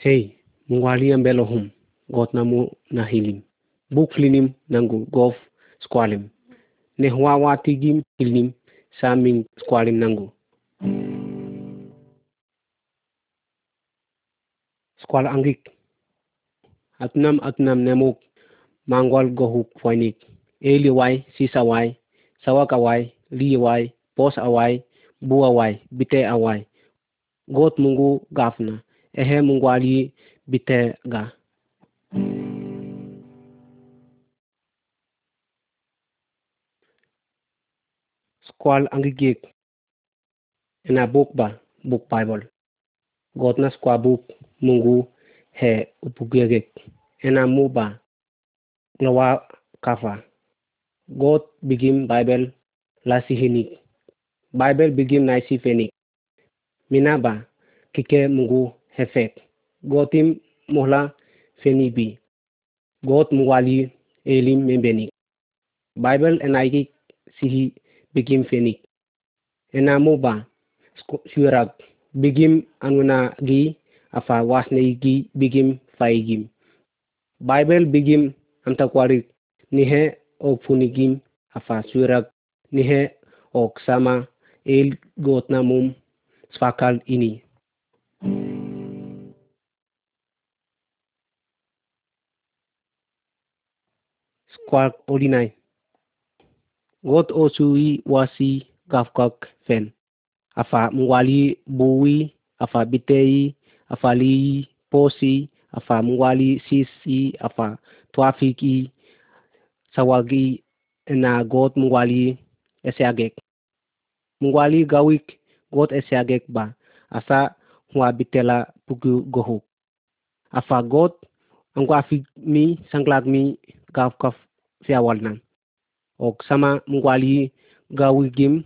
Hey, mungwali ambelahum, gotnamu nahilim. Buklinim ng gov squalim. Nehwawatigim hilnim sa aming squalim nangu. Squal angik. Atnam atnam nemuk mangwal gohuk fainik. Eliway, sisaway, sawakaway, liway, posaway, buaway, biteaway. Got mungu gafna. Ehe mungwali bite ga. Squal angigik. Ena book ba, book Bible. God na squal book mungu he upugegek. Ena mu ba, kafa. God begin Bible lasihinik. Bible begin naisi fenik. Minaba kike mungu Hesed, Gotim, Mohla, Fenibi, Goth, Muwali, Elim, Membeni. Bible and Aiki Sihi Begim Fenik. Enamoba, Shurag, Begim Anunagi, Afa Wasneigi, Begim Faigim. Bible Begim Antakwari, Nihe Opunigim, Afa Shurag, Nihe Oksama, El Gotnamum, Sfakal Ini. kwak orinay. Got o suwi wasi kafkak fen. Afa mwali buwi, afa biteyi, afa liyi, posi, afa mwali sisi, afa twafiki, sawagi na got mwali eseagek. Mwali gawik got eseagek ba. Asa mwa bitela puku gohuk. Afa got angwafik mi sanglag mi kafkaf fiawalnan. Og sama mwali gawigim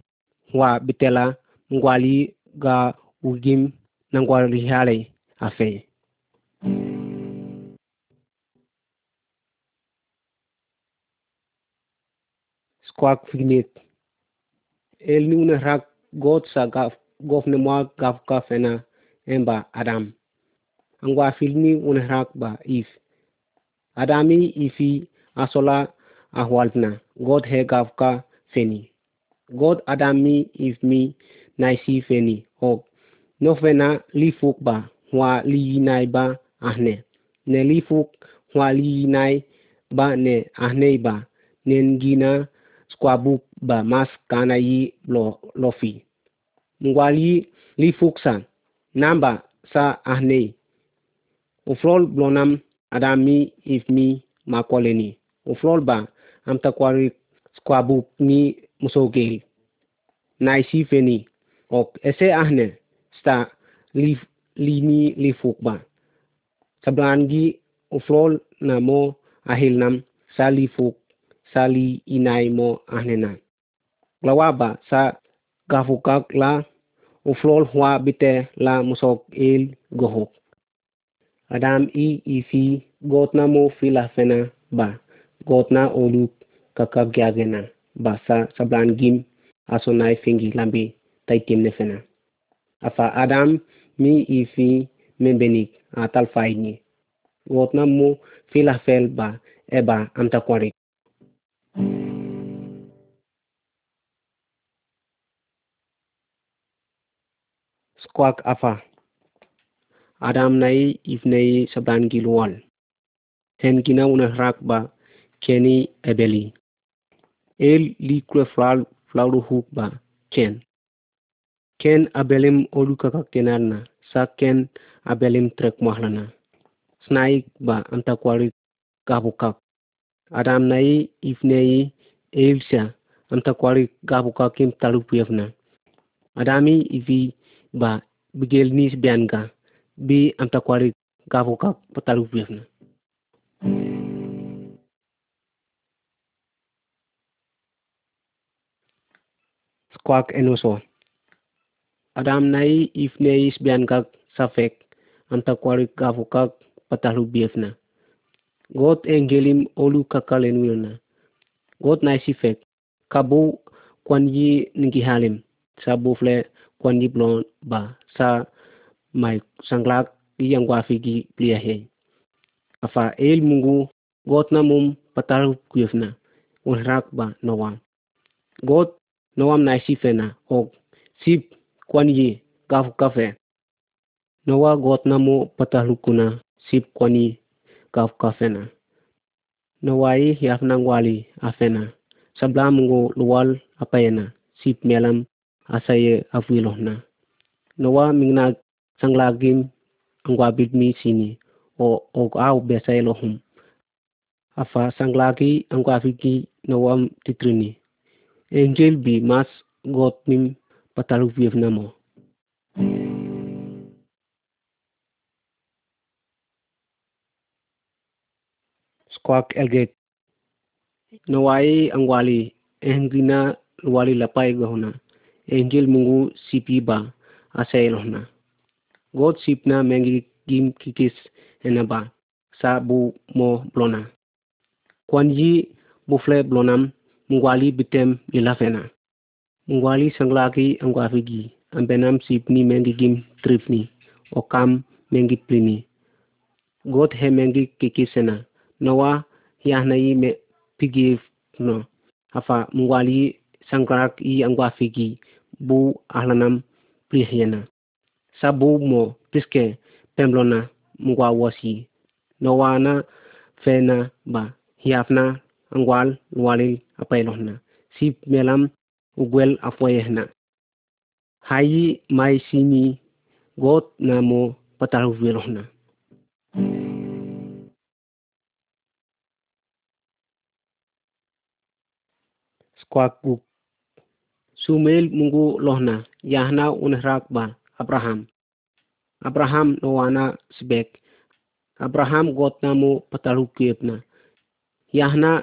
hua bitela mwali ga ugim nangwali hale afe. Squawk fignit. El ni una rak got sa gaf gof ne mwa gaf gaf ena emba Adam. Angwa filmi una rak ba if. Adami ifi asola ahwalna god hegavka feni. God adami ifmi naisi feni. Ok. Nofena lifukba hwa liyinai ba ahne ne lifuk hwa liyinai ba ne ahne ba. Nengina skwabuk ba mas kanayi lo, lofi ngwali lifuksa namba sa. Ahne ufrol blonam adami ifmi makoleni ufrol ba amtakwari squabup ni musogel naisi feni ok ese ahne sta lif lini lifukba sabrangi ufrol namo ahilnam salifuk sali inai mo ahnena lawaba sa gafukak la uflol hua bite la musok el gohok. Adam i ifi gotnamo filafena ba. Gotna oluk kakagyagena ba sa sablan gim asonay fingi lambi taitim ne fena. Afa Adam mi ifi membenik atal faini. Gotna mo fila fel ba eba amtakwarik. squawk afa. Adam nai if nai sabran gilual. Hen gina una rak ba keni ebeli. El li kwe flal flauru huk ba ken. Ken abelim olu kakak kenarna sa ken abelim trek mahlana. Snaik ba antakwari gabukak. Adam nai if nai elsa antakwari gabukak kim talupiyafna. Adami ivi ba bigel nis bianga bi amta kwari gafu squawk enoso adam nai if neis bianga safek gafu ka patalu biafna got engelim olu kakalenwilna got nai sifek kabu kwan yi ningi halim. Sa bufle kwan yi blon ba. Sa mai sanglak iyang wafigi pliahe afa el mungu got na mum pataru kuyefna unrak ba nowa got nowam na sifena og sip kwani gaf kafe nowa got na mo pataru kuna sip kwani gaf kafena nawai yafna ngwali afena sabla mungu luwal apayena sip melam asaye afuilohna nowa mingna sanglagim angwabit mi sini o og au besay lohum. Afa sanglagi angwafiki nowam titrini angel bi mas got nim patalu vietnamo squawk elget nawai angwali engrina wali lapai gahona angel mungu sipi ba? Asay lohna god sipna mengi gim kikis enaba sa bu mo blona kwanji bufle blonam ngwali bitem lilafena ngwali sanglaki angwafigi ambenam sipni mengi gim tripni okam mengi plini. Got he mengi kikisena nawa yahnai me pigi no. Afa ngwali sangrak i angwafigi bu ahlanam plihyena sabu mo piske pemblona mgwa wasi nawana fena ba. Hiafna angwal walil apailona sip melam ugwel afoyehna hayi mai sini. Got na mo pataru velona squawk sumel mungu lohna. Yahna unhrak ba abraham. Abraham nowana sbek abraham gotna mo pataru kepna yahna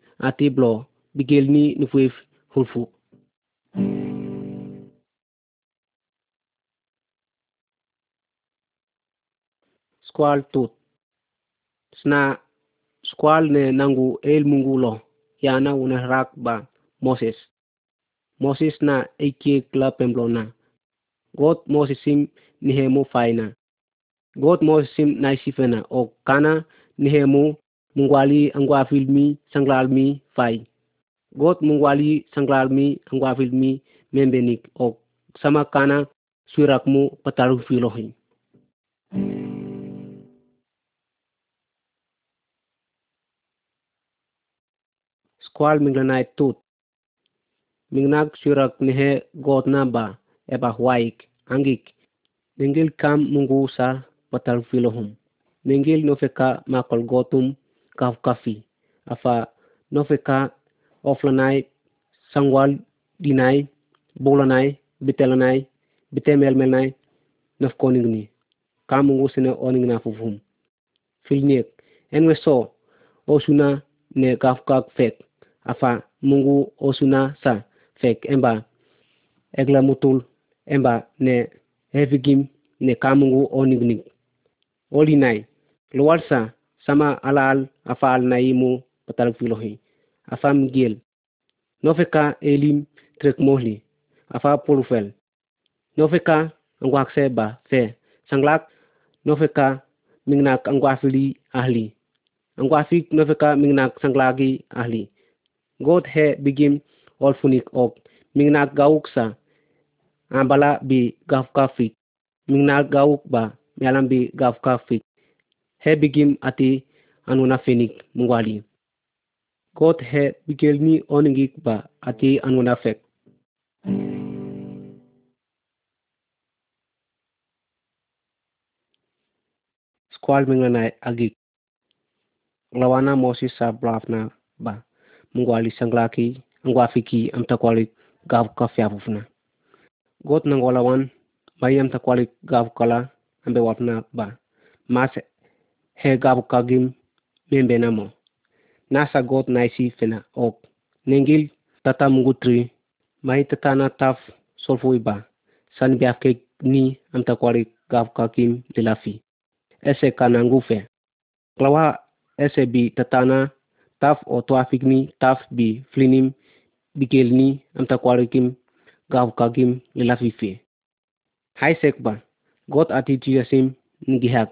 ate blo bigel ni nufwef hulfu. Skwal tut. Sna skwal ne nangu el mungulo yana unarak ba Moses. Moses na ekie kla pemblona. God Mosesim nihemo faina. God Mosesim naisifena e o kana nihemo mungwali angwafilmi sanglalmi fai god mungwali sanglalmi angwafilmi membenik o sama kana suirakmu pataru filohi squal minglanai tut mingnak surak nehe godna ba eba huaik angik nengil kam mungu sa patal filohum nengil nofeka makol gotum kafi. Afa nofeka oflanay sangwal dinay bolanay bitelanay bitemelmelnay nofkoningni kamungu sine oningna fufum filnek enwe so osuna ne kafka fek. Afa mungu osuna sa fek. Emba egla mutul emba ne hevigim ne kamungu onigni olinay luwalsa sama alal afal naimu patal filohi. Afa migel nofeka elim trek mohli. Afa pulufel nofeka angwakse ba fe. Sanglak nofeka mingnak angwafili ahli. Angwafik nofeka mingnak sanglagi ahli. God he bigim olfunik ok. Mingnak gauk sa. Ambala bi gaf kafik. Mingnak gauk ba. Melam bi gaf kafik he bigim ati anuna fenik mungwali. God he bigelni oningik ba ati anuna fek. Squal minganai agik. Lawana moses sa blafna ba mungwali sanglaki angwafiki am takwali gav ka fiafufna got nangolawan bayam takwali gav kala ambe wapna ba. Mas hergabkagim membenamo nasagot naisi fena ok nengil tatamgutri mai tatana taf solfoiba san biafke ni antakwari gabkakim dilafi ese kanangufe klawa ese bi tatana taf o tuafikni taf bi flinim bikel bikelni amtakwarikim gavkagim lilafife haisekba got atitiasim ngihak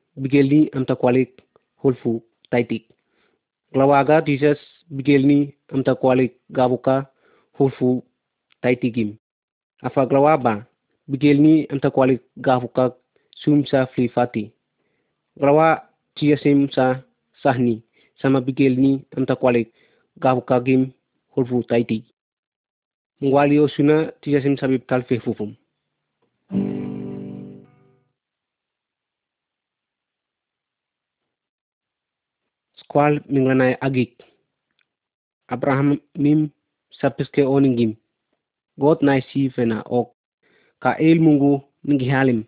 bigelni amta kwalik hulfu taitik glawaga Jesus bigelni amta kwalik gabuka hulfu taitigim afa glawaba bigelni amta kwalik gabuka sumsa flifati glawa ciasim sa sahni sama bigelni amta kwalik gabuka gim hulfu taiti ngwali osuna ciasim sabib talfe fufum squal minglanai agik. Abraham mim sapiske oningim. God nai si fena ok. Ka el mungu ningi halim.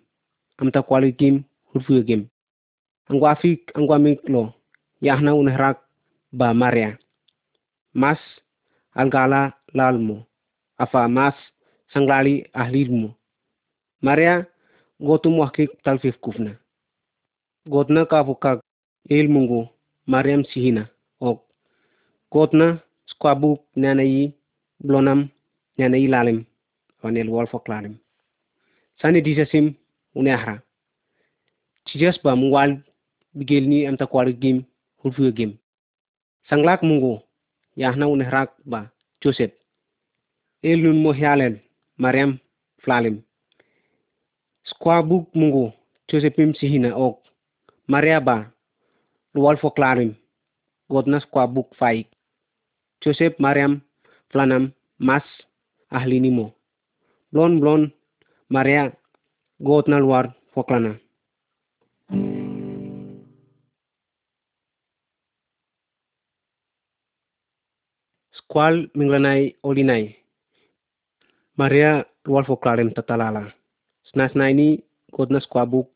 Amta kwalikim hurfugim angwa fik angwa miklo yahna unhrak ba maria. Mas algala lalmo afa mas sanglali ahlilmo maria gotum wakik talfif kufna. Godna ka fukak el mungu mariam sihina ok. Kotna squabuk nanayi blonam nanayi lalim wanel wol foklalim sani disasim unehra tijas ba mungwal bigelni am takwar gim hulfu gim. Sanglak mungu yahna unehrak ba joseph. El nun mo hialel mariam flalim. Squabuk mungu josephim sihina ok. Maria ba luwal fo klarim godnas kwa buk faik joseph mariam flanam mas ahlinimo blon blon maria godna luar foklana squal minglanai olinai. Maria luar foklarim tatalala snas naini godnas kwa buk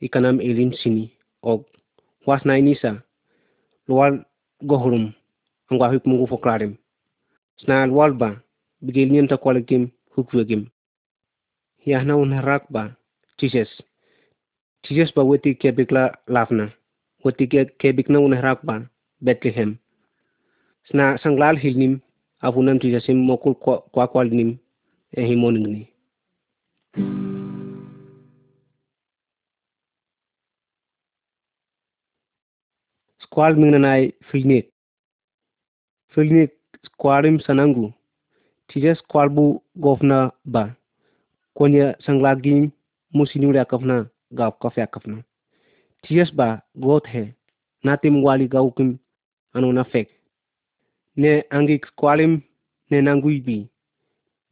ikanam elim sini. Og was na inisa lual gohrum angwa hip mungu foklarim. Sna lual ba bigil niem ta kwalikim hukvegim yahna unharak ba jesus jesus ba weti kebikla lafna. Weti kebikna unharak ba bethlehem sna sanglal hilnim afunam jesusim mokul kwa kwalnim स्क्वाड मिंगनाय फिल्डनिक फिल्डनिक स्क्वाडिम सनांगु थिजे स्क्वाडबु गोफना बा कोन्या संग्लागि मुसिनुरा कफना गाव कफया कफना थिजेस बा गोथ हे नातिम वाली गाउकिम अनुना फेक ने आंगि स्क्वालिम ने नांगुइबि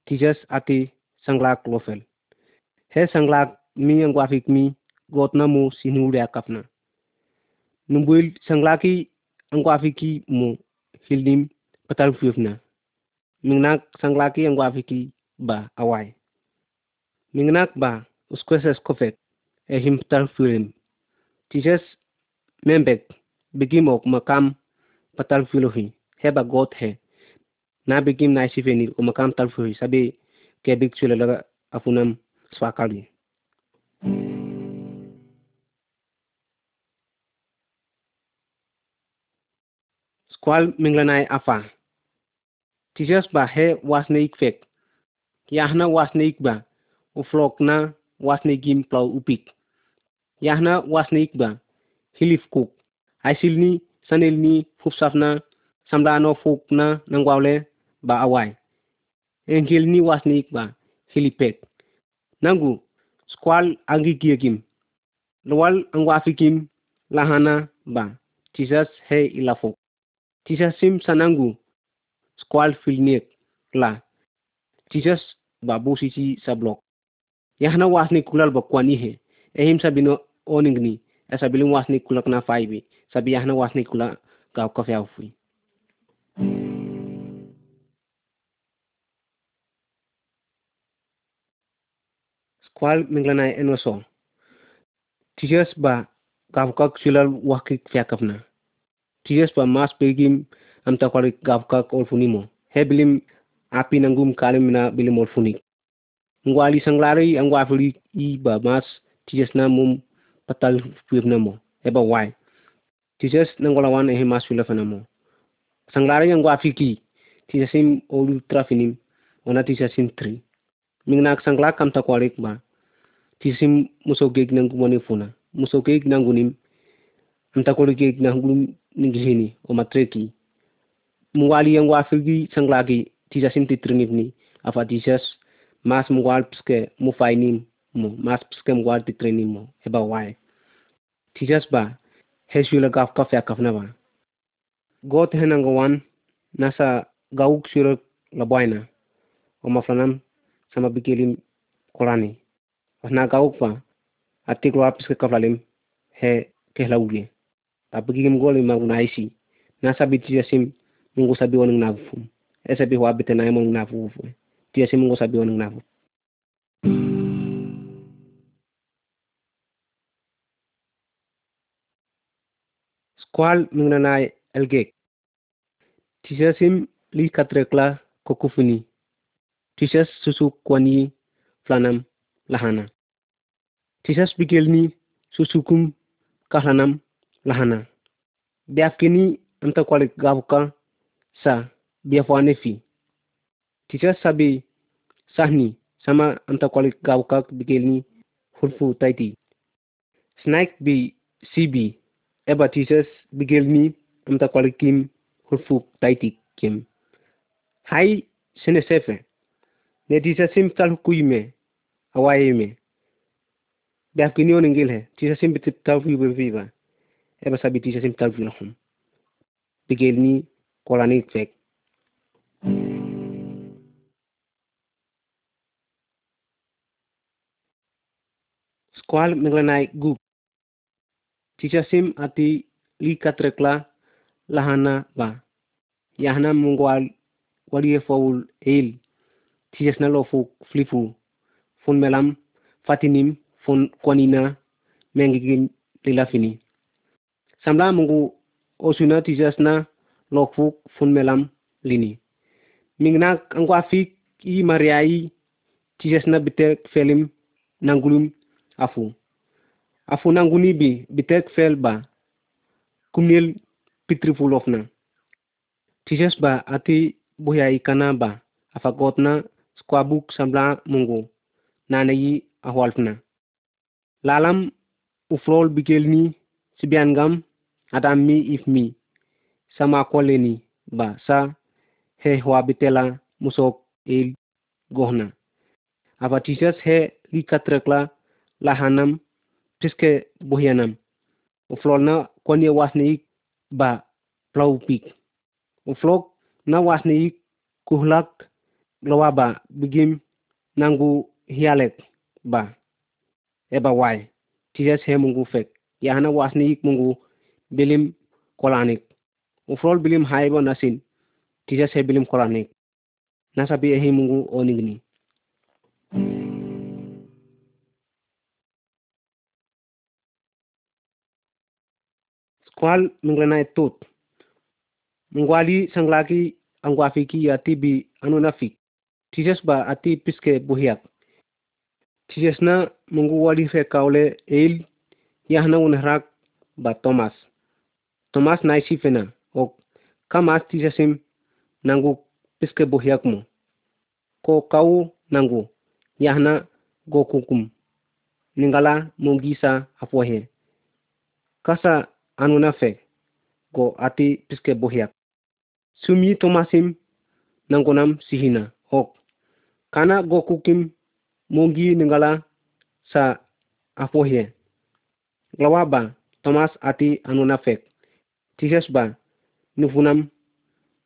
थिजेस आति संग्ला क्लोफेल हे संग्ला मी अंगवाफिक मि गोतना मु सिनुरा कफना numbuil sanglaki angwafiki mo hildim patal fiufna mingnak sanglaki angwafiki ba awai mingnak ba uskwesas kofek ehim patal fiulim tises membek bigimok makam patal filohi heba got he na bigim na sifeni o makam tal filohi sabi kebik chulalaga afunam swakali squal minglanaay afa tijesba he wasne ikfek yahna wasne ikba uflokna wasne gim plau upik. Yahna wasne ikba hilif kuk. Aisilni sanelni fupsafna samdano fukna nangwawle ba awai. Engilni wasne ikba hilipek nangu squal angigiegim lwal angwafikim lahana ba. Tijas he ilafuk. Jesus sim sanangu squal filniek la Jesus ba busisi sa blok. Yahna wasni kulal ba kwani he. Ehim sabino oningni esa bilim wasni kulak na faibi sabi yahna wasni kula gaw kafe aufui. Squal minglanai enoso. Jesus ba gavkak silal wakik fiakapna. Jesus ba mas pegim am takwari gavkak olfunimo. He bilim api nanggum kalim na bilim olfunik. Ngwali sanglari ang wafili i ba mas Jesus na mum patal na mo. Eba wai. Jesus nanggolawan ehe mas filafana mo. Sanglari ang wafiki. Tijasim olu trafinim. Ona tijasim tri. Mingnak sanglak kam takwarik ba. Tisim musogeg nang gumani funa. Musogeg nang gunim. Am takwarik nang gum ninggihini o matreki. Mungwali ang wafiki sanglagi tijasim titrinivni. Afa tijas mas mungwal pske mufainim mo. Mas pske mungwal titrenim mo. Eba wai. Tijas ba. Heswila gaf kaf ya kaf na ba. Got henanggawan nasa gauk sura labaina o maflanam sama bikilim kolani na gauk pa ati klo apis ke kaflalim he kehlauge tapi kim goli mag naisi nasa biti yasim mungu sabi wanang nafu esa bi wa bitena emon nafu ti yasim mungu sabi wanang nafu squal mingnanai elgek tisasim li katrekla kokufuni. Tisas susu kwani flanam lahana. Tisas bigelni susukum kahlanam lakini nitakwagaruka sa byafanifi tisa sabi sahni sama nitakwagaruka bigelni hulfu taiti snack bi cb eba tisas bigelni nitakwalikim hulfu taiti kim hai sene sefe ne tisa sim tal kuime awaye me dakini oningil he tisa sim bitip tal kuime viva eba sabi tisa sim tal fi lahum bigel ni kolani fek squal menglanai gu. Tisa sim ati li katrekla lahana ba yahna mungwal wali faul el tijes na lo fu flifu. Fun melam fatinim fun kwanina mengigin lilafini samla mungu osuna tijes na lo fu fun melam lini. Mingnak angwa fik i mariai tijes na bitek felim nangulum afu. Afu nanguni bi bitek fel ba. Kumil pitrifulofna tijes ba ati buya ikana ba. Afagotna squabuk sambla mungu. Nanayi ahwalfna lalam ufrol bikelni sibiangam adammi ifmi sama koleni ba sa he hwa bitela musok il gohna. Aba tisas he li katrekla lahanam piske buhyanam uflolna konya wasni ba plaupik uflok na wasni kuhlak lowa ba bigim nangu hialek ba. Eba wai. Tijas he mungu fek. Yahana wasni mungu bilim kolanik ufrol bilim haibo nasin. Tijas he bilim kolanik nasabi ehi mungu onigni. Squal minglana tut. Mungwali sanglaki angwafiki ati bi anunafik. Tijes ba ati piske buhiak. Tijes na mungu wali fe kaule eil yahna unhrak ba thomas naisi fena. Ok kamas tijesim nangu piske buhiak mo ko kau nangu yahna gokukum ningala mungisa apohe kasa anuna fe go ati piske buhiak sumi tomasim nangonam sihina ok kana gokukim mongi ningala sa apohe lawaba Thomas ati anuna Ti jes ba, nufun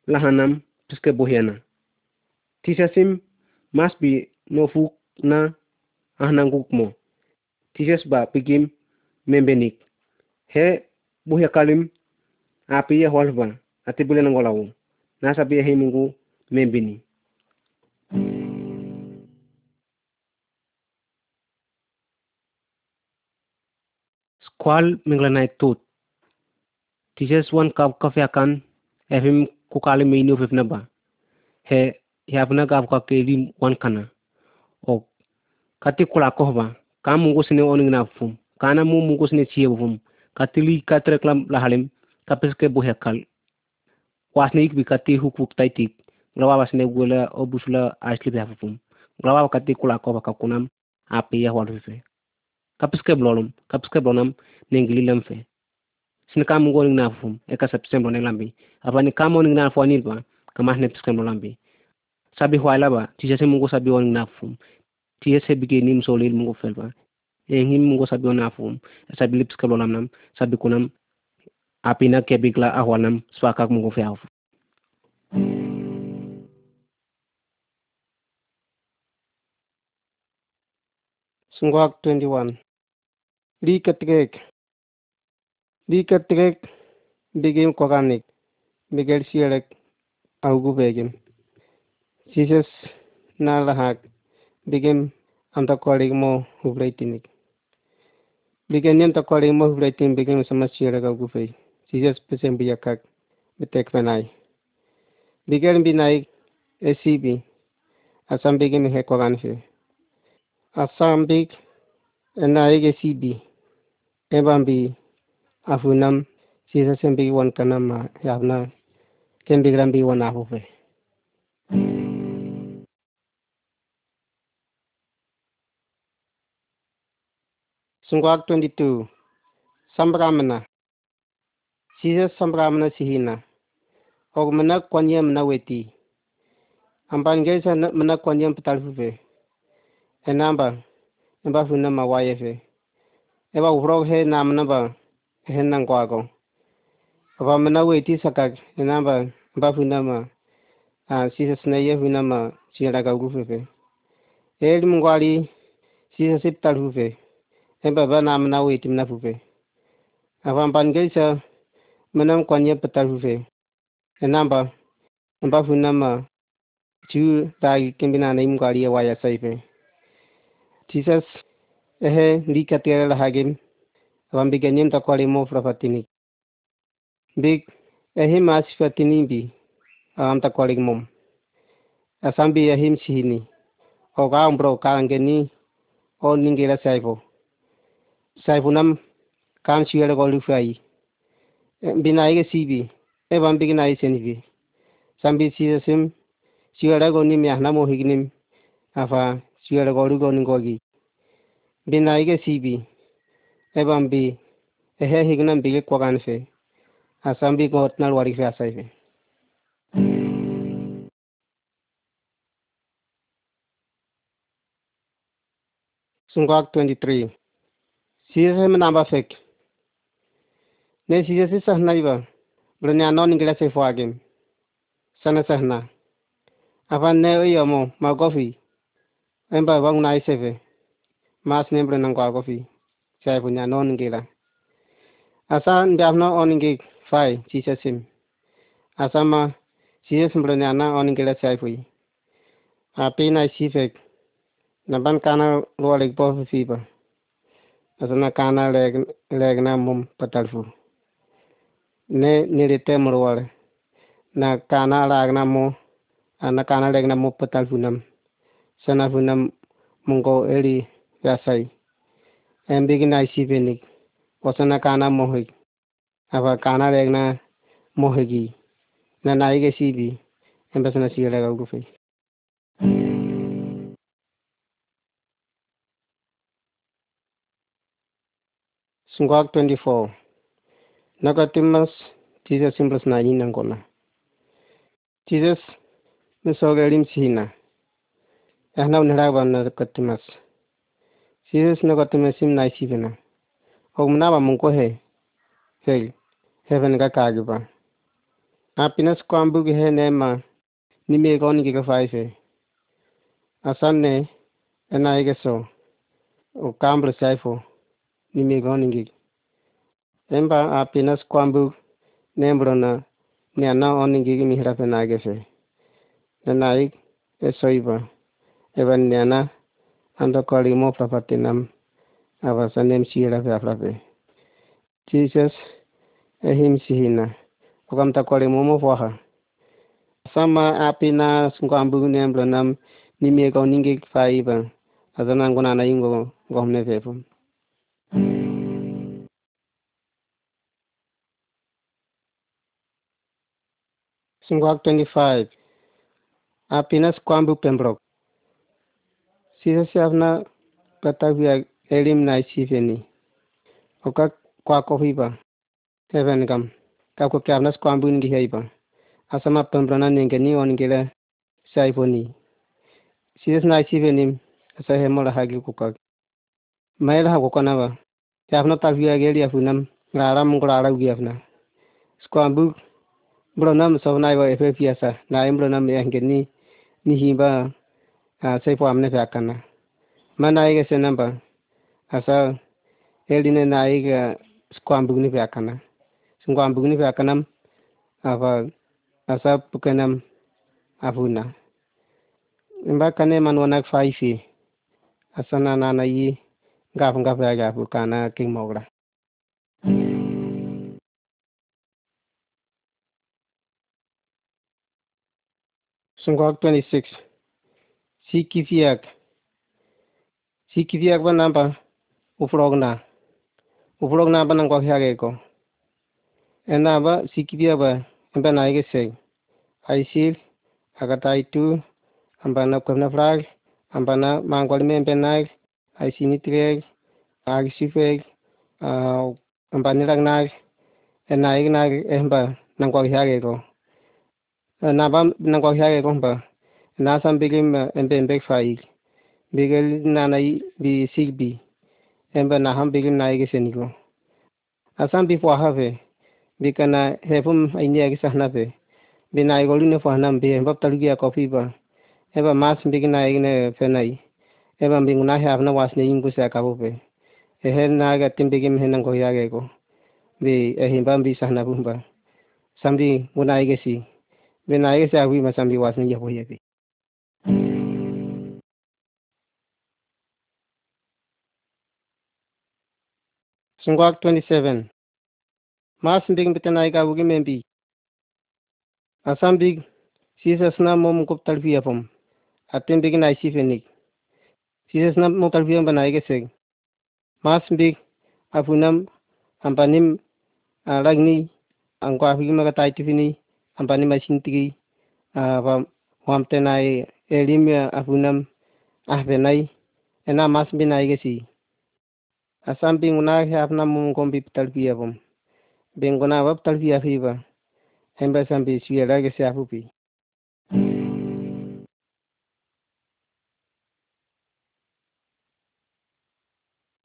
lahanam tuske bohyana. Ti jesim mas bi nofuk na ahnanguk mo. Ti jes ba pigim membenik. He buhya kalim api ya hualba ati bulan ngolawu. Nasa biya himungu membini. Skwal minglanay tut. T-1 kavkafya evim kukali meinio fifnaba he yabna gavka kevi wankana o kati kula kohba kam mungu sine oningna fum kana mu mungu sine chiebo fum katili katreklam lahalem kapeske buhekal wasneik bi kati hukuk taitik glawaba sine gula obusula asli biafum glawaba kati kula kohba kakunam ape ya walfe kapeske blolum kapeske blonam nengililam fe blonam nengili lemfe. Sini kamu ngoning na fum. Eka september neng lambi. Apa ni kamu ngoning na fo ba kamah ne piskem lambi. Sabi huaila ba. Tisa se mungu sabi oning na fum. Tisa se bigi nim solil mungu fel ba. Engin mungu sabi oning na fum. Sabi lips ke blolam nam. Sabi kunam api na kebigla ahwanam swakak mungu fe afu. Sungwak 21 Li ketigek बिकेट्टिकेक् बिगेम कोकानिक् बिकेट् सिएडक् अवगुबेगेम् सिसेस् नालहाक् बिगेम आमतक्वाडिगमो हुब्रैतिनिक् बिगेनियम तक्वाडिगमो हुब्रैतिनिक् बिगेम समस सिएडक् अवगुबेग सिसेस् पिसेम बियकाक् बिटेक्वेनाइ बिगेन बिनाइक एसीबी असम बिगेम हे कोगानफे असम बिग एनाइक एसीबी एवं भी afunam sisa sembi wan kanama yavna kembi grambi wan afufe Sungwak 22 Sambramana Sisa sambramana sihina. Og mana kwanya mana weti Amban gesa mana kwanya petalfufe Enamba Namba funama wayefe Eba uhrog he namna ba hen nan kwa ko ba mana we ti saka na ba ba fu na ma a si sa sna ye fu na ma si ra ka gu fe fe e lim ngwali si sa sip tal fu fe e ba ba na mana we tim na fu fe a ba ban ge sa manam kwan ye patal fu fe e na ba ba fu na ma ti ta kin bina na im ngwali ya wa ya sai fe ti sa ehe li ka tere la hagin Abang biganyem ta kwali mo frafatini. Big ehim asfatini bi am ta kwali mom. Asambi ehim sihini. O ka umbro ka angeni o ningela saipo. Saipo nam kan siya ko lufai. Binai ke sibi. E bang biginai senibi. Sambi siya sim siya ko ni mya namo hignim. Afa siya ko lu ko ningogi. Binai ke sibi. Ebam bi ehe hignam bi kwagan fe asam bi got nal wari fe asai fe Sungkak 23 Siya sa manamba fek. Ne siya si sahna iba. Branya non ingila se fuagim Sana sahna. Afan ne iyo mo ma gofi. Emba wang na isefe. Mas ne brana kwa gofi Chai punya non là, la. Asa ndiam no on phải fai chisa sim. Asa ma chisa sim bro nyana on ngi là chai pui. A pi na si fek. Na ban kana lo lek po fi ba. Asa na kana leg leg na mum patal fu. Ne nilite mro wale. Na kana lag na mo. Ana kana leg na mo patal fu nam. Sana fu nam mungo eri rasai. Eli yasai embigi na isibenik wasana kana mohik apa kana leg na mohigi. Na naige sibi. Embasana sigala ga gufe Sungguak 24 Nakatimas Jesus simples na yin nangona Jesus misogalim sihina. Ehna unhara na katimas Serious na gote mesim na isi bena. Og mnaba mungko he. Hel. Heaven ka kagiba. Happiness kwambu ge he nema. Ni me goni ge ka faife. Asanne ena ege so. O kambro saifo. Ni me goni ge. Emba happiness kwambu nembro na ni ana oni ge mihra pe na ge fe. Nanaik esoiba. Evan ni ana அந்த கொடியுமோ பற்றினம் அவசnem shira fyaflafe jesus ehim sihina. Mo kolimumo fwaha sama apina sungkambu nemblo nam nimieka uningi faiba. Azanangu nana ingo ngomne fefu sungwak 25 apina skwambu pembrok. Sisa siafna patavia elim na sifeni Oka kwa kohiba Heaven kam. Kako kiafnas kwambu ngi heiba Asama pembrona ninge ni oningile saifoni. Sisa na sifeni Asa hemola hagi kukak Maila hago kanaba Kiafna tavia geli afunam Ngaram ngurara ugiafna Skwambu Bronam so na wa efe fiasa. Na imbronam yange ni ni himba a sai po amne fa kana. Mana iga se namba. Asa eline na iga skwambugni fa kana. Skwambugni fa kana ava asa pukanam avuna imba kane man wana fa ifi asa na na na yi ngaf ngaf ya ga pukana king mogra Sungok 26 Sikifiak Sikifiak ba namba ufrog na ufrog na ba nangko hiage ko. Ena ba sikifiak ba emba na ige seg aisil agata itu ambana kwemna frag ambana mangwal me embe nag aisini treg ag sifeg uh, ambani rag nag ena ig nag emba nangko hiage ko. Na ba nangko hiage ko ba na sam bigim embe embe faig bigel nana bi. Sigbi emba na ham bigim na seniko asam bi fwa have bikana hefum aini age sahna pe bina igolu ne fwa nam be emba talugi a kopi ba. Mas bigi na ige ne fenai eba bingu na have na was ne ingu sa kabu pe ehe na ga tim bigim he nang ko yage ko. Bi ehimba bi sahna bumba sambi muna ige si bina ige sa wi ma sambi was ne yabo Sungwak 27 Mas big bitanay ka wugi membi Asam big Jesus na mom kup talfiya pom atem big na isi fenik Jesus na mo talfiya banay ke seg Mas big afunam ampanim alagni angko afigi maga tai tifini ampanim asintigi apa wam tenai elim afunam ahbenai ena mas binai ke si आसामथिं उनाखै तड़पिया बम बेंगनाबो तड़पियाखैबा होमबासो आं मिथिबायरा गोसोआ फैबाय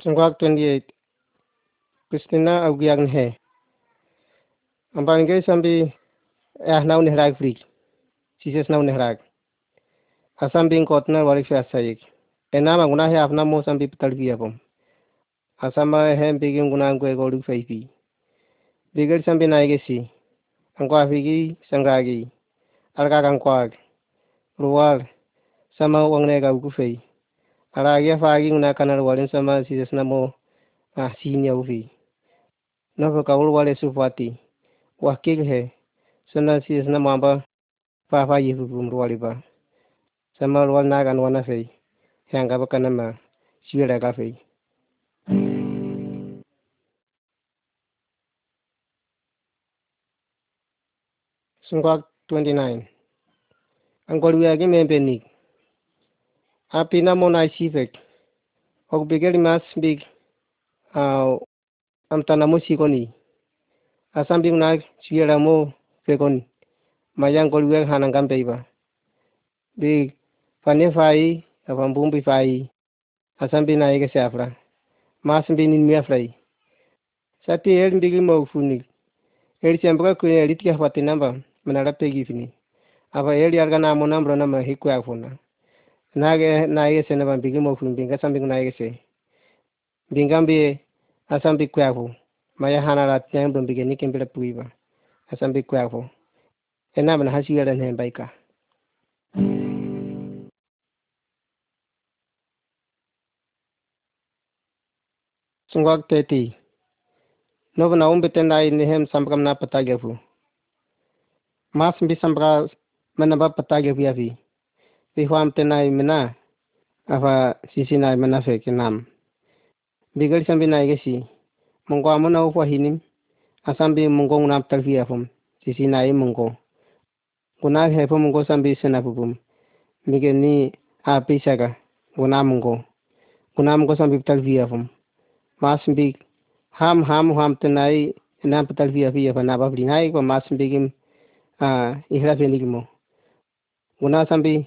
संख्वाक ट्वेंटी एट क्रिस्टिना अवगियान है ओमफ्राय साम्बि एहनाव नेहराग फ्री सीसेसनाव नेहराग आसाम बिं कटना वारिक आसायिक एना मांगुना है अपना मौसम भी तड़पिया बम asama hempiki ngunangu egoli kufaipi bigeri sambi naigesi ankwafiki sangagi alkaka nkwag luwal sama wangnega ukufei alagi afagi nguna kana luwalin sama sisesinamo asinya ufi. Novo kaulu wale sufati wakilhe sona sisesinamo amba fafa yifufum luwaliba sama luwal nagan wanafei hangaba kanama siwilaka fei. Sungkwak 29 Angkol wiagi membenik Apina monai sivek. Ok mas big uh, Amtana mo sikoni Asam bing nag siwela mo fekoni Mayang kol wiag hanang kampeiba Big Pane fai Apam bumbi fai. Asam bing naige siafra. Mas bing nin miafrai sati el mbigi mo funi el chambra ku el tia Menada pegifini. Aba eli arga na monambro na mahiku afuna. Nage na yese na bambigi mo fulumbinga sambi na yese. Bingambi asambi kwafu. Maya hana la tembo mbige nikimbira puiba. Asambi kwafu. Enaba na hasi yala nhe baika. Sungwak teti. Novo na umbe tenda ini hem sambakam na patagefu. Mas mbi sambra mana ba patagefu yafi bi hwam tenai mena apa sisi nai mana fe kenam bigal sambi nai gesi mongko amuna ufwa hinim asambi mongko ngunam talfi afum sisi nai mongko guna hefu mongko sambi senapupum bige ni a pisaga guna mongko guna mongko sambi talfi afum mas mbi ham ham ham tenai nam petal via via pa naba bli nai ko mas mbi gim a ihra fe ligmo guna sambi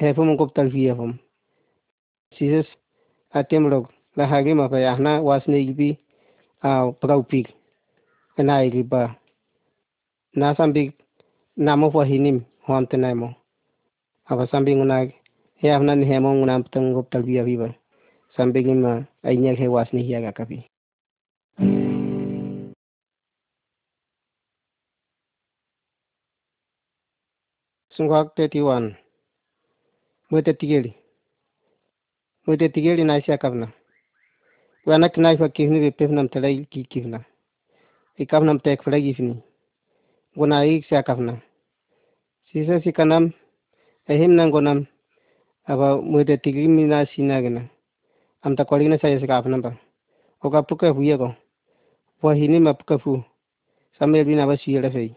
hefu mongko petal via fum sises atem log la hagi ma pa yahna wasne gibi a prau pik na igi ba na sambi namo fa hinim hom tenai mo. Apa sambi nguna hna ni hemo nguna petang gop tal via viva sambi gima ainya he wasne hiaga kapi Sungwak 31. Mwete tigeli. Mwete tigeli na isha kavna. Wana kinaifa kihni vipefna mtalai kikivna. Ikavna mtaekfla gifni. Guna iksha kavna. Sisa sikanam. Ehimna ngonam. Aba mwete tigeli mina si sinagina. Amta kolina saya sikafna ba. Oka puka huyego. Wahini mapuka fu. Samir bin abasiyela fei.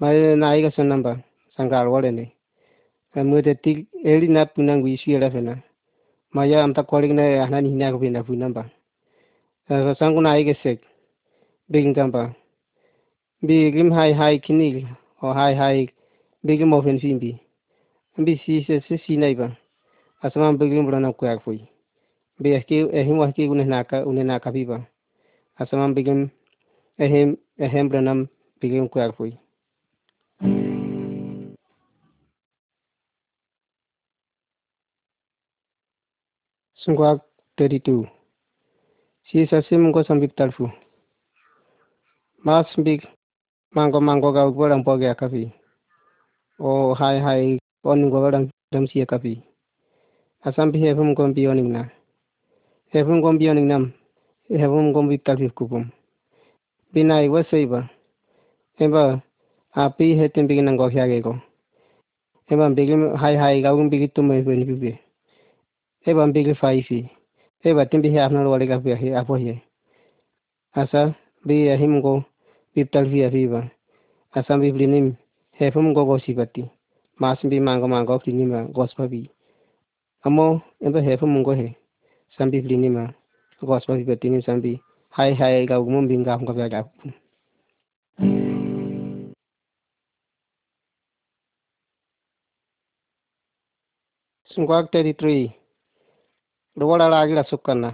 Mare na aiga sunnamba. angal wale ne amwete ti eli na puna ngwishi ela fena. Maya amta kwalig na hana ni hina kupenda puna mba sa sangu na ige sek. Bigin kamba bigim hai hai kinil o hai hai bigim ofen fimbi bi si se si si na iba asman bigim brana kuyak fui bi eski ehim waski unes naka unes naka biba asman bigim ehim ehim branam bigim kuyak fui Sungguh 32 si sasim ko sambik talfu mas big mango mango ga golang poge kapi o hai hai on go golang dam si kapi asam bi hefum ko bioning na hefum ko bioning nam hefum ko bik talfi kupum binai wasaiba eba api hetem bigin nang go hyage go eba bigim hai hai ga um bigit tumai bibe heɓa mbele fayisi heɓa tembe he afnal wale gafe apohe asa mbiya himgo biptal fiya fiba asa mbiblinim he fumgo gosibati mas mbi mango mango flinima gospabi amo embe he fumungo he. Sambi flinima gospabi betinim sambi hai hai ga mumbi ga hunga ga gafu Sungwak 33 வடலா ஆகிட சுக்கண்ணா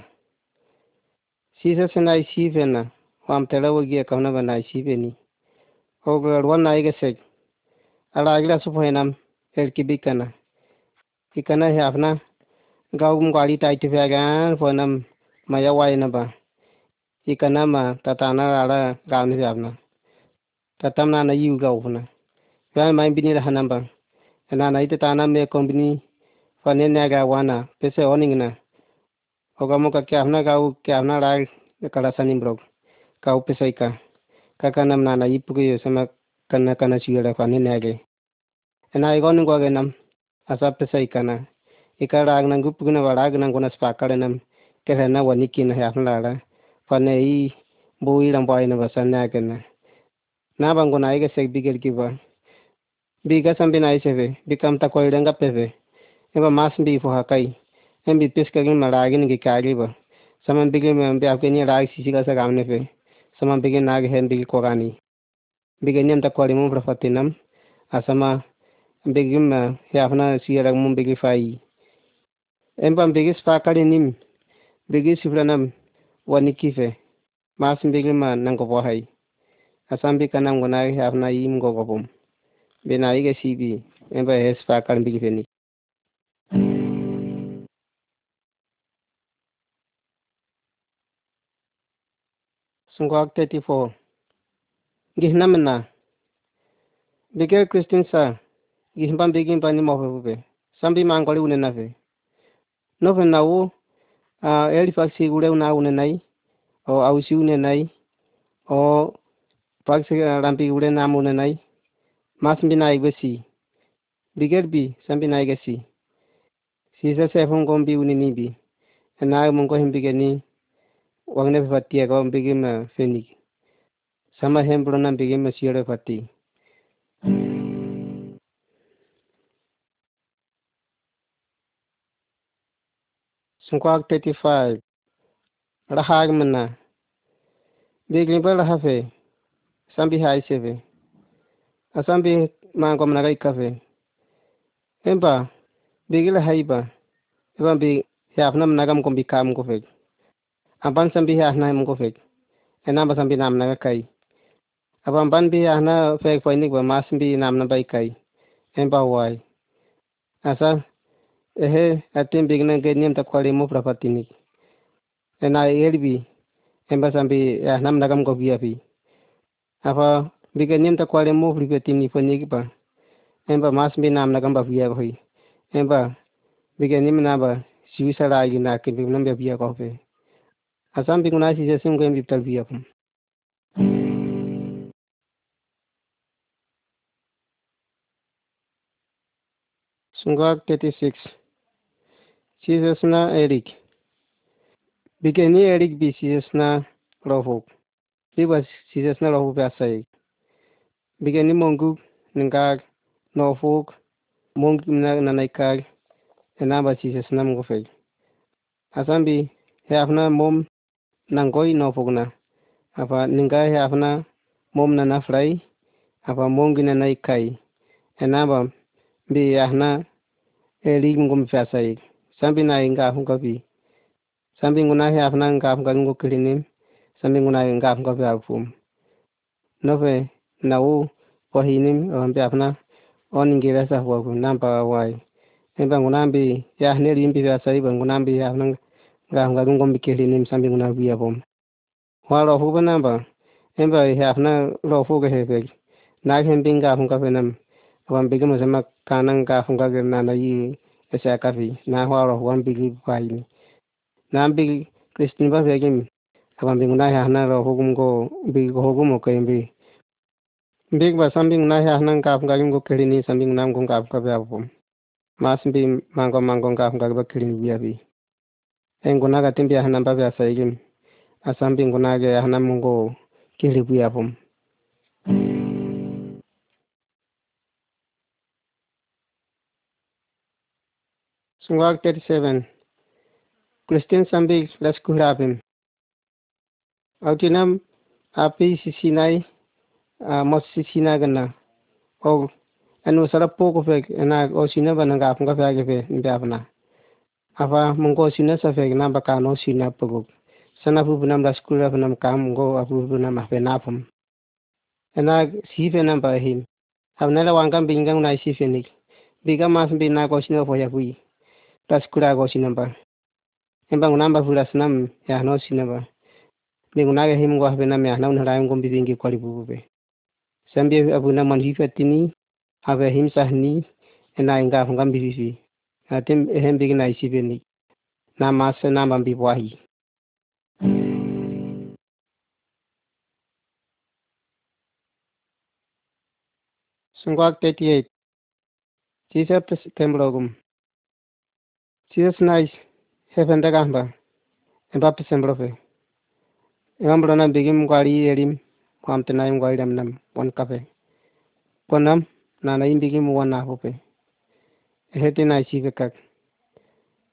சீசசனா சீபேனா வாம் தெளவகிய கவனவனா சீபேனி ஓகட் ஒன் ஆயிக செக் அட ஆகிட சுபேனாம் எல்கி பிக்கனா இக்கனா ஹே அப்னா गावम गाड़ी टाइट फैगन फोनम मया वायन बा इकना मा तताना राड़ा गावन जावना ततम ना नई गाव होना वा माय बिनि रहना बा ना नई तताना मे कंपनी फने ना गावाना पेसे ओनिंग ना na ite tana me kombini. Fane naga wana. Pese oning na. oga mo ka hna kau hna ra kala sanim brok kau pesai ka kaka nam na na ipu yo sama kana kana sigara fa ne nage ena igon go ge nam asa pesai kana ikara ag nang gupu na wala ag nang gona spa kale nam. Ke na wani kin ha hna la fa ne i bui lam bai na basa na ke na. Na bang gona ige sek bigel ki ba biga sambi na iseve bikam ta koy renga peve eba mas bi fo hakai em bi pes kagin maragin gi kagi ba saman bigi me be apke ni rag sisi ka sa gamne pe saman bigi nag hen bigi korani bigi nem ta kwali mum prafatinam asama bigi ma yafna siyarag mum bigi fai em bam bigi spa kali nim bigi sifranam wani kife mas mbigi ma nang ko hai asambi kanam gona hafna yim go gobum bena ige sibi emba hes pa kan mbigi feni Sungwak 34 Gihna mena Bigel Christine sa Gihmban bigin bani mofe bupe Sambi mangoli unena fe. Nove na u uh, Elifaxi ule una unenai O ausi unenai O Paxi rambi ule nam unenai Masmbi na igwesi Bigel bi sambi na igwesi Sisa sefungombi uninibi Enae mungo himbigeni Bigel e Wangnefe fatia kwa mpigima feniki. Sama ejemplo na mpigima siore fatia. Sunkwak thirty five. Rahag mana. Bigli ba rahafe. Sambi hai seve. Asambi mango mana gai kafe. Emba. Bigla haiba. Emba bi. Siap nam nagam kombi kam kofek. Fe aban sambi ya na mo ko fek ena ba sambi nam na kai. Aban ban bi ya na fek fo ni ba mas bi nam na bai kai. En ba wai. Asa ehe atim big na genyem ta kwali mo prapatini ena elbi en ba sambi ya nam na kam ko bi api apa bi genyem ta kwali mo pripatini fo ni ba en ba mas bi nam na kam ba bi ya hoi en ba bi genyem na ba siwi sara gi na ke bi nam bi ya Assam की गुनाइश है जैसे हम कहेंगे तब भी अपन सुगा thirty six Sizersna Erik. Bikini Erik B. Sizersna Rohuk. Liba Sizersna Rohuk Asai. Bikini Mongu Ngag Norfolk Mong Nanaikag and Abba Sizersna Mofeg. Asambi Hafna Mom nangoi no fogna apa ninga he afna mom na na frai apa mongi na na ikai enaba bi ahna eli ngum fasai sambi na inga hunga bi sambi nguna he afna nga hunga ngo kilini. Sambi nguna nga hunga bi afum nove na u pohinim ambi afna on ngira sa huwa namba wai. Emba nguna bi ya ne limbi fasai nguna bi afna gaam ga ɗum gombe kehlinen sambi gona wiya boom hono ɗo fof bo namba hembe hafna ɗo fof ga hefeji naaki hen mbin gaafum kafe nam wan bigi mo sema kanan gaafum kage nana yi esa kafi na hoɗo wan bigi bayini nan bigi kristin ba fegimi awan mbi gona hafna ɗo fof gum go bigi ko hogumo koye mbi? Mbig ba sambi gona hafna gaafum kage go kehlini sambi gonam go gaafum kafe abo boom mas mbi mango mango gaafum kage ba kehlini wiya bii engunaga timbi ahana mbavi asaigim asambi ngunage ahana mungo kilibu yapum Sungwag 37 Christian sambi las kuhrabim Autinam api sisinai mos sisina gana o anu sarap po ko fek ena o sina bananga apung ka fek fe mbe apna apa mengko sina sa fek na baka no sina sana pu bunam da skul ra bunam kam go apu bunam ape na ena si fe na ba him ab na la wangam bingang na si nik. Biga mas bin na ko sina fo ya hui da skul go sina ba embang namba fula sinam ya no sina ba ningu na ga him go ape na me na un ra ngom bibingi kwali bu be sambi na man him sahni ena inga ngam bibi atem ehem bigi na isi beni. Na masa na mambi wahi. Sungwak 38 Sisa temblogum Sisa snais heaven da gamba emba pesemblofe Engambro na bigim gwari erim kwam tenayim gwari dam nam wan kafe. Konam na na imbigim wan na hetinaisiga kak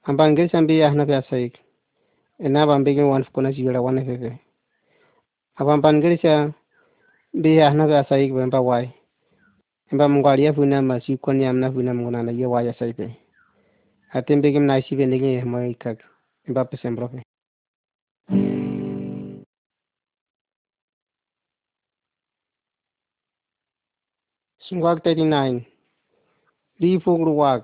ambange sambi ahnabe ya asaik ena bambege wan fukona jigara wan efefe abambangerisha bi ahnabe ya asaik bemba wai. Emba mungwalia funa masi koni amna funa mungunana ye waya saipe. Atembege mnaisibe nege ya ehmoi kak emba pesembrofe Sungwak 39 Lifuk ruwag.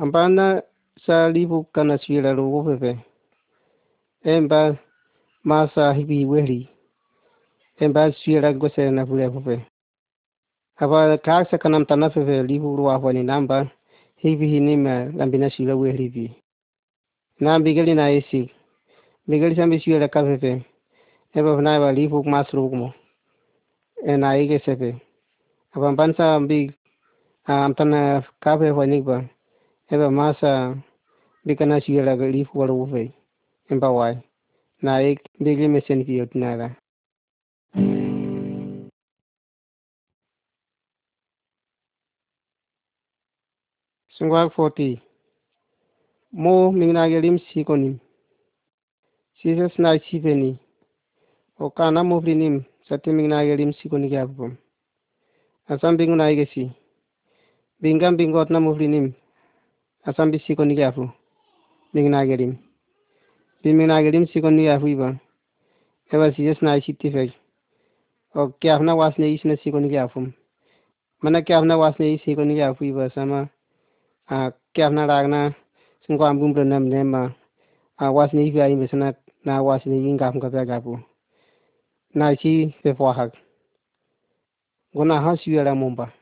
Ambana sa lifuk kana swila ruwo pepe. Emba masa hibi wehri. Emba swila gose na pule pepe. Aba kak sa kanam tanah pepe lifuk ruwa wani namba hibi hinima lambina swila wehri bi. Na isi. Bigeli sambi swila ka pepe. Eba vna ba lifuk mas ruwo E na ike sepe. Aba bansa bi am tana kafe wani ba. Eba masa bikana swila ga lifuk waru fe. Emba wai. Na ik bigeli mesen ki yotinara. Sungwag 40. Mo mingnagelim sikonim. Jesus na sipeni. O kana mo frinim sati mingnagelim sikoni gyapum. Asam bingu na igesi. bingam bingot na muflinim asam bi sikon ni gafu. Ning na gerim bi min na gerim sikon ni gafu iba eba si jes na isi tifek o kyaf na was ne isi na sikon ni gafu. Mana kyaf na was ne isi sikon ni gafu iba sama. A kyaf na ragna sun kwam bum bro nam nema a was ne ibi ayi mesana na was ne yin gafu ka pya gafu. Na isi fe fo hak. Gona ha siyara mumba.